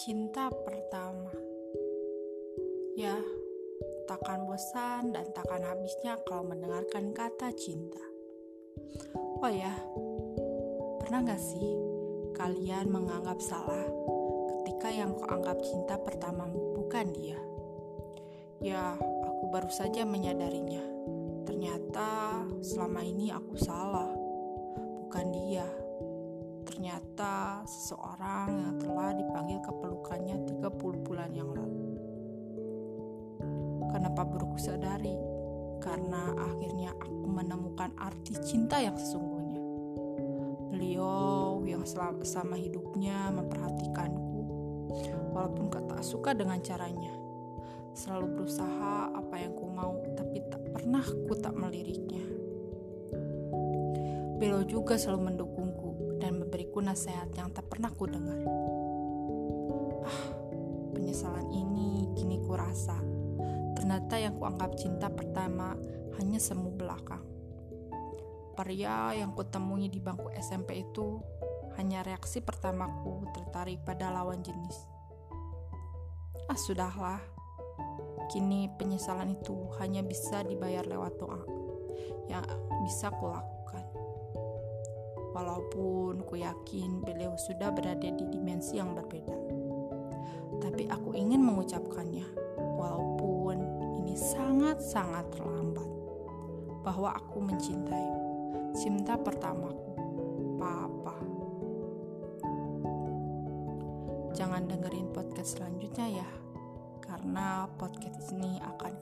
Cinta pertama Ya, takkan bosan dan takkan habisnya kalau mendengarkan kata cinta Oh ya, pernah gak sih kalian menganggap salah ketika yang kau anggap cinta pertama bukan dia? Ya, aku baru saja menyadarinya. Ternyata selama ini aku salah, bukan dia. Ternyata seseorang yang telah dipanggil ke pelukannya 30 bulan yang lalu. Kenapa baru sadari? Karena akhirnya aku menemukan arti cinta yang sesungguhnya. Beliau yang selama hidupnya memperhatikanku, walaupun tak suka dengan caranya. Selalu berusaha apa yang ku mau, tapi tak pernah ku tak meliriknya. Beliau juga selalu mendukungku dan memberiku nasihat yang tak pernah ku dengar. Ah, penyesalan ini kini ku rasa Ternyata yang kuanggap cinta pertama hanya semu belakang. Pria yang kutemui di bangku SMP itu hanya reaksi pertamaku tertarik pada lawan jenis. Ah sudahlah, kini penyesalan itu hanya bisa dibayar lewat doa yang bisa kulakukan. Walaupun ku yakin beliau sudah berada di dimensi yang berbeda. Tapi aku ingin mengucapkannya, walaupun ini sangat-sangat terlambat bahwa aku mencintaimu. Cinta pertamaku, Papa. Jangan dengerin podcast selanjutnya ya, karena podcast ini akan